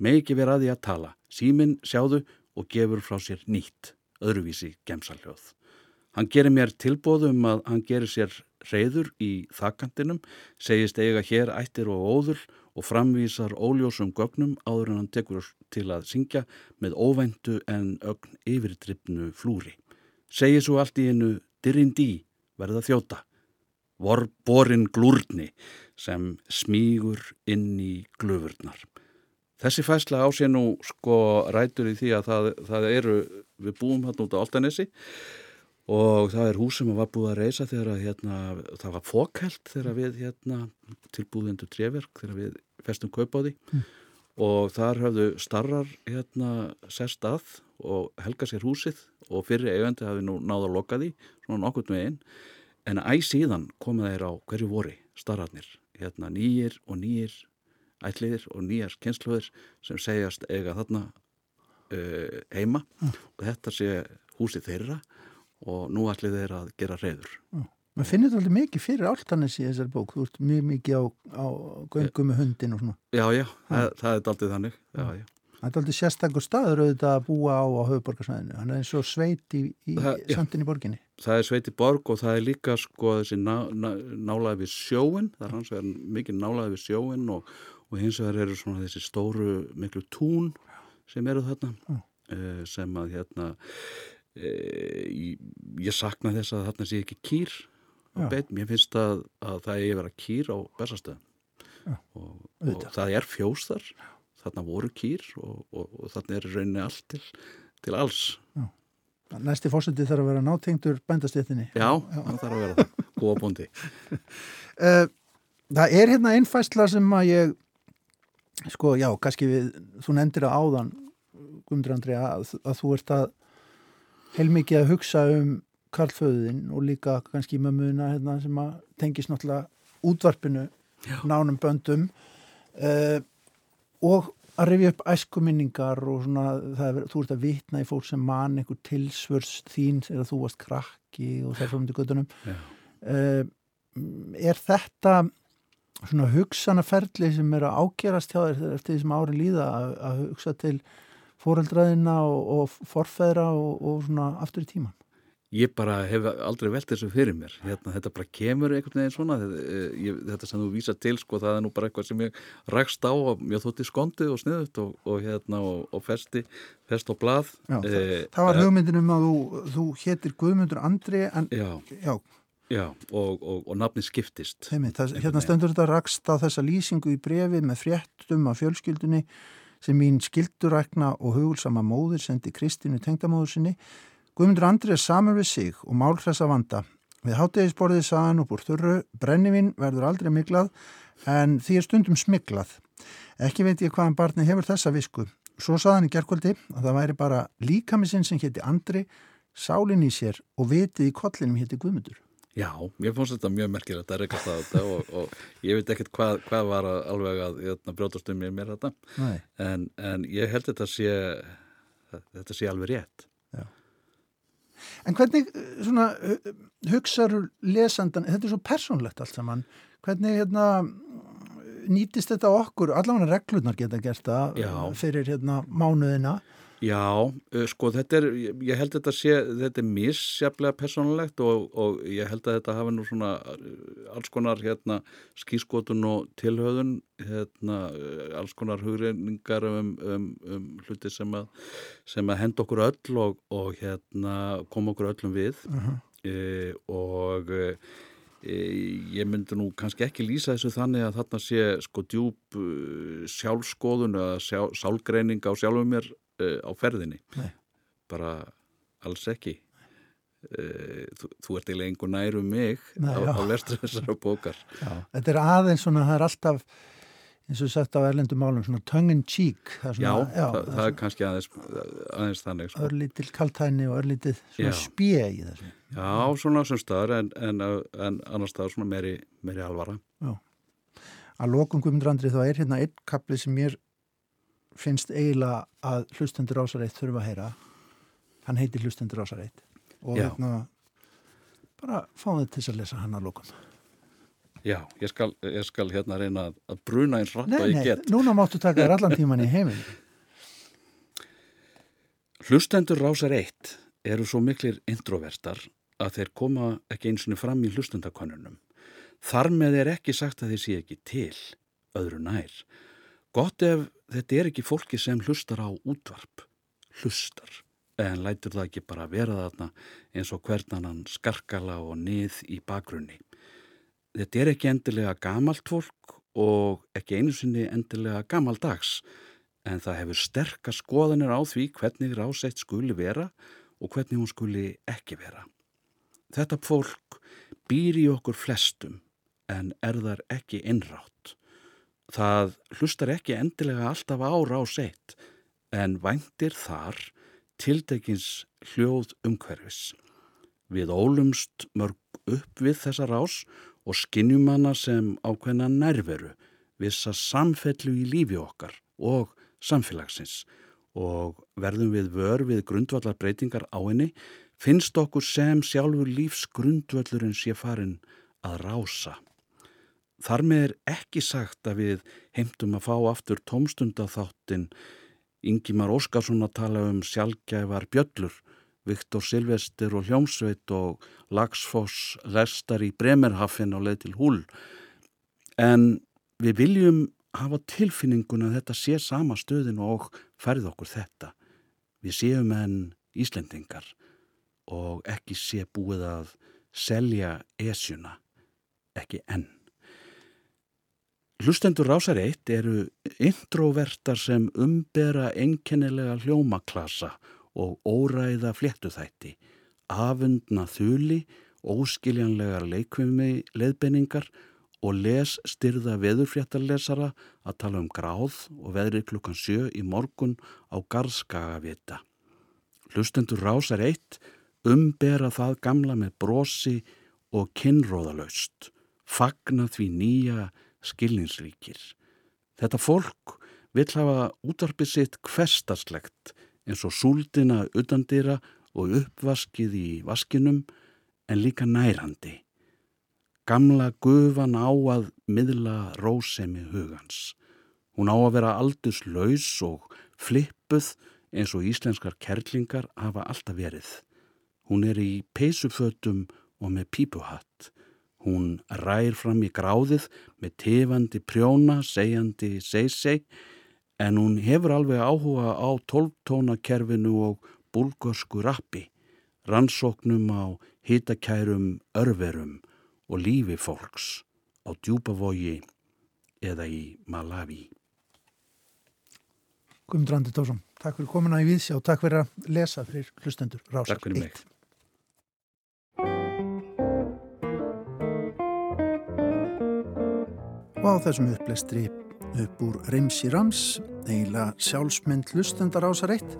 F: Meg ekki vera að því að tala. Símin sjáðu og gefur frá sér nýtt, öðruvísi gemsaljóð. Hann gerir mér tilbóðum að hann gerir sér reyður í þakkandinum, segist eiga hér ættir og óðul og framvísar óljósum gögnum áður en hann tekur til að syngja með óvæntu en ögn yfirdryfnu flúri. Segir svo allt í einu dirindi verða þjóta. Vor borin glúrni sem smígur inn í glöfurnar. Þessi fæsla á sér nú sko rætur í því að það, það eru, við búum hann út á Altanesi og það er hús sem var búið að reysa þegar að hérna, það var fókælt þegar við hérna, tilbúðindu trefverk þegar við festum kaup á því mm. og þar höfðu starrar hérna sest að og helga sér húsið og fyrir eigandi hafi nú náða að loka því svona nokkurt með einn en æg síðan koma þeir á hverju vori starrarnir, hérna nýjir og nýjir ætliðir og nýjar kynsluðir sem segjast eiga þarna uh, heima mm. og þetta sé húsið þeirra og nú ætlið þeir að gera reyður.
A: Mér finnir þetta alveg mikið fyrir áltanis í þessari bók, þú ert mjög mikið á, á göngum með hundin og svona.
F: Já, já, það, það er aldrei þannig. Já, já.
A: Það er aldrei sérstakur staður auðvitað að búa á á höfuborgarsvæðinu, hann er eins og sveit í, í í borginni.
F: Það er sveit í borg og það er líka sko þessi ná, ná, nálaði við sjóin, það er hans vegar mikið nálaði við sjóin og, og hins vegar eru svona þessi stóru miklu tún sem eru þarna, uh, sem að hérna ég, ég sakna þess að þarna sé ekki kýr. Beit, mér finnst að, að það er að vera kýr á bestastöðum og, og það er fjós þar þarna voru kýr og, og, og þarna er rauninni allt til, til alls. Já.
A: Næsti fórsöndi þarf að vera nátengtur bændastéttinni.
F: Já, það þarf að vera það, góða búndi
A: uh, Það er hérna einfastla sem að ég sko, já, kannski við þú nefndir að áðan Guðmundur Andri að, að þú ert að heilmikið að hugsa um Karlföðin og líka kannski mömmuna hérna, sem að tengis náttúrulega útvarpinu Já. nánum böndum. Uh, og að rifja upp æskuminningar og svona er, þú ert að vitna í fólk sem mann einhver tilsvörst þín þegar þú varst krakki og þær frum til göttunum uh, er þetta svona hugsanaferli sem er að ágerast hjá þér eftir því sem ári líða að, að hugsa til fóreldraðina og, og forfæðra og, og svona aftur í tíman?
F: Ég bara hef aldrei velt þessu fyrir mér. Hérna, þetta bara kemur einhvern veginn svona. Þetta, ég, þetta sem þú vísa til, sko, það er nú bara eitthvað sem ég rækst á og mjög þótti skondið og sniðut og, og, hérna, og festi, fest og blað.
A: Já, það, eh, það var hugmyndin um að þú, þú héttir Guðmundur Andri en...
F: Já,
A: já.
F: já og, og nafni skiptist.
A: Heimi, það, hérna stendur þetta rækst á þessa lýsingu í brefi með fréttum af fjölskyldunni sem mín skildurækna og hugulsama móður sendi Kristínu tengdamóður sinni. Guðmundur Andri er saman við sig og málhressa vanda. Við háttegisborðið saðan upp úr þurru, brennivinn verður aldrei miklað en því er stundum smiklað. Ekki veit ég hvaðan barni hefur þessa visku. Svo saðan í gerkvöldi að það væri bara líkamisinn sem hétti Andri, sálinn í sér og vitið í kollinum hétti Guðmundur.
F: Já, ég fannst þetta mjög merkilegt að rekast á þetta og, og ég veit ekkert hvað, hvað var að alveg að hérna, brjótast um mér þetta en, en ég held þetta sé þetta sé alveg rétt.
A: En hvernig svona, hugsaður lesandan þetta er svo persónlegt allt saman. Hvernig hérna, nýtist þetta okkur, allavega reglurnar geta gert það fyrir hérna, mánuðina
F: Já, sko þetta er, ég held að þetta sé, þetta er missjaflega personlegt og, og ég held að þetta hafa nú svona alls konar hérna skískotun og tilhauðun, hérna alls konar hugreiningar um, um, um hluti sem að, sem að henda okkur öll og, og hérna koma okkur öllum við uh -huh. e, og e, ég myndi nú kannski ekki lýsa þessu þannig að þarna sé sko djúb sjálfskoðun eða sjá, sálgreining á sjálfum mér uh, á ferðinni
A: Nei.
F: bara alls ekki uh, þú, þú ert eiginlega einhver næru mig
A: Nei,
F: á,
A: já.
F: á lestri þessara bókar
A: Já, þetta er aðeins svona, það er alltaf eins og sagt á erlendum málum svona tongue in cheek það er
F: já,
A: svona, já,
F: það, það er kannski aðeins, aðeins þannig sko.
A: örlítil kaltæni og örlítið svona
F: Já.
A: spjö í þessu
F: já, svona sem staðar en, en, en annars staðar svona meiri, meiri alvara
A: að lokum Guðmundur Andri þá er hérna einn kapli sem mér finnst eiginlega að hlustendur ásareitt þurfa að heyra hann heitir hlustendur ásareitt og
F: Já.
A: hérna bara fáum þið til að lesa hann að lokum
F: já, ég skal, ég skal hérna reyna að, að bruna eins rætt
A: Nei,
F: ég
A: nei,
F: get
A: núna máttu taka þér allan tíman í heiminn
F: Hlustendur rásar eitt eru svo miklir introvertar að þeir koma ekki eins og fram í hlustendakonunum. Þar með er ekki sagt að þeir sé ekki til, öðru nær. Gott ef þetta er ekki fólki sem hlustar á útvarp, hlustar, en lætur það ekki bara vera þarna eins og hvernan skarkala og nið í bakgrunni. Þetta er ekki endilega gamalt fólk og ekki einu sinni endilega gamaldags, en það hefur sterkar skoðanir á því hvernig ráseitt skuli vera og hvernig hún skuli ekki vera. Þetta fólk býr í okkur flestum en er þar ekki innrátt. Það hlustar ekki endilega alltaf á ráseitt en væntir þar tildekins hljóð umhverfis. Við ólumst mörg upp við þessa rás og skinnjum hana sem ákveðna nærveru, vissa samfellu í lífi okkar og samfélagsins og verðum við vör við grundvallar breytingar á henni, finnst okkur sem sjálfur lífs grundvallurinn sé farin að rása. Þar með er ekki sagt að við heimtum að fá aftur tómstundaþáttin Ingimar Óskarsson að tala um sjálfgæfar bjöllur, Viktor Silvester og Hljómsveit og Lagsfoss lestar í Bremerhaffin á leið til húl. En við viljum hafa tilfinningun að þetta sé sama stöðin og færð okkur þetta. Við séum enn Íslendingar og ekki sé búið að selja esjuna, ekki enn. Hlustendur rásar eitt eru introvertar sem umbera einkennilega hljómaklasa og óræða fléttuþætti, afundna þuli, óskiljanlegar leikvimi leðbenningar og les styrða veðurfléttarlesara að tala um gráð og veðri klukkan sjö í morgun á Garðskagavita. Hlustendur rásar eitt umbera það gamla með brosi og kinnróðalaust, fagna því nýja skilningsríkir. Þetta fólk vill hafa útarpið sitt hverstarslegt eins og súldina utandýra og uppvaskið í vaskinum en líka nærandi. Gamla gufan á að miðla rósemi hugans. Hún á að vera aldurslaus og flippuð eins og íslenskar kerlingar hafa alltaf verið. Hún er í peysufötum og með pípuhatt. Hún rær fram í gráðið með tefandi prjóna, segjandi seg-seg, en hún hefur alveg áhuga á tólftónakerfinu og búlgörsku rappi, rannsóknum á hitakærum örverum og lífi fólks á djúpavogi eða í Malawi.
A: Guðmundur Andri Tórsson, takk fyrir komuna í Víðsjá og takk fyrir að lesa fyrir hlustendur Rásar
F: Takk fyrir mig.
A: 1. Og á þessum upplestri upp úr Reymsi Rams, eiginlega sjálfsmynd hlustendar Rásar 1,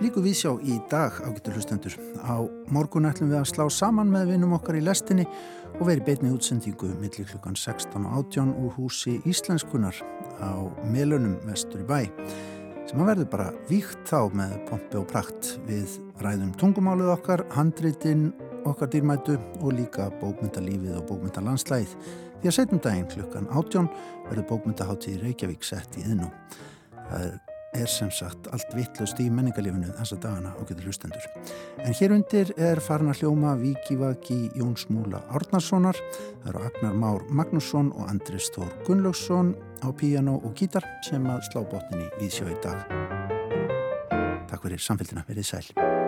A: líku Víðsjá í dag ágættur hlustendur. Á morgun ætlum við að slá saman með vinum okkar í lestinni og veri beitni útsendingu millir klukkan 16 og 18 úr húsi Íslenskunar á Melunum vestur í bæ sem að verður bara víkt þá með pompi og prakt við ræðum tungumálið okkar, handritin okkar dýrmætu og líka bókmyndalífið og bókmyndalandslæð því að setjum daginn klukkan 18 verður bókmyndaháttíð Reykjavík sett í yðnú. Það er, er sem sagt allt vittlust í menningarlífinu þessa dagana og getur hlustendur. En hér undir er farin að hljóma Víkivaki Jóns Múla Árnarssonar, það eru Agnar Már Magnússon og Andris Þór Gunnlaugsson á píjano og gítar sem að slá botninni við sjó í dag. Takk fyrir samfélgina, verið sæl.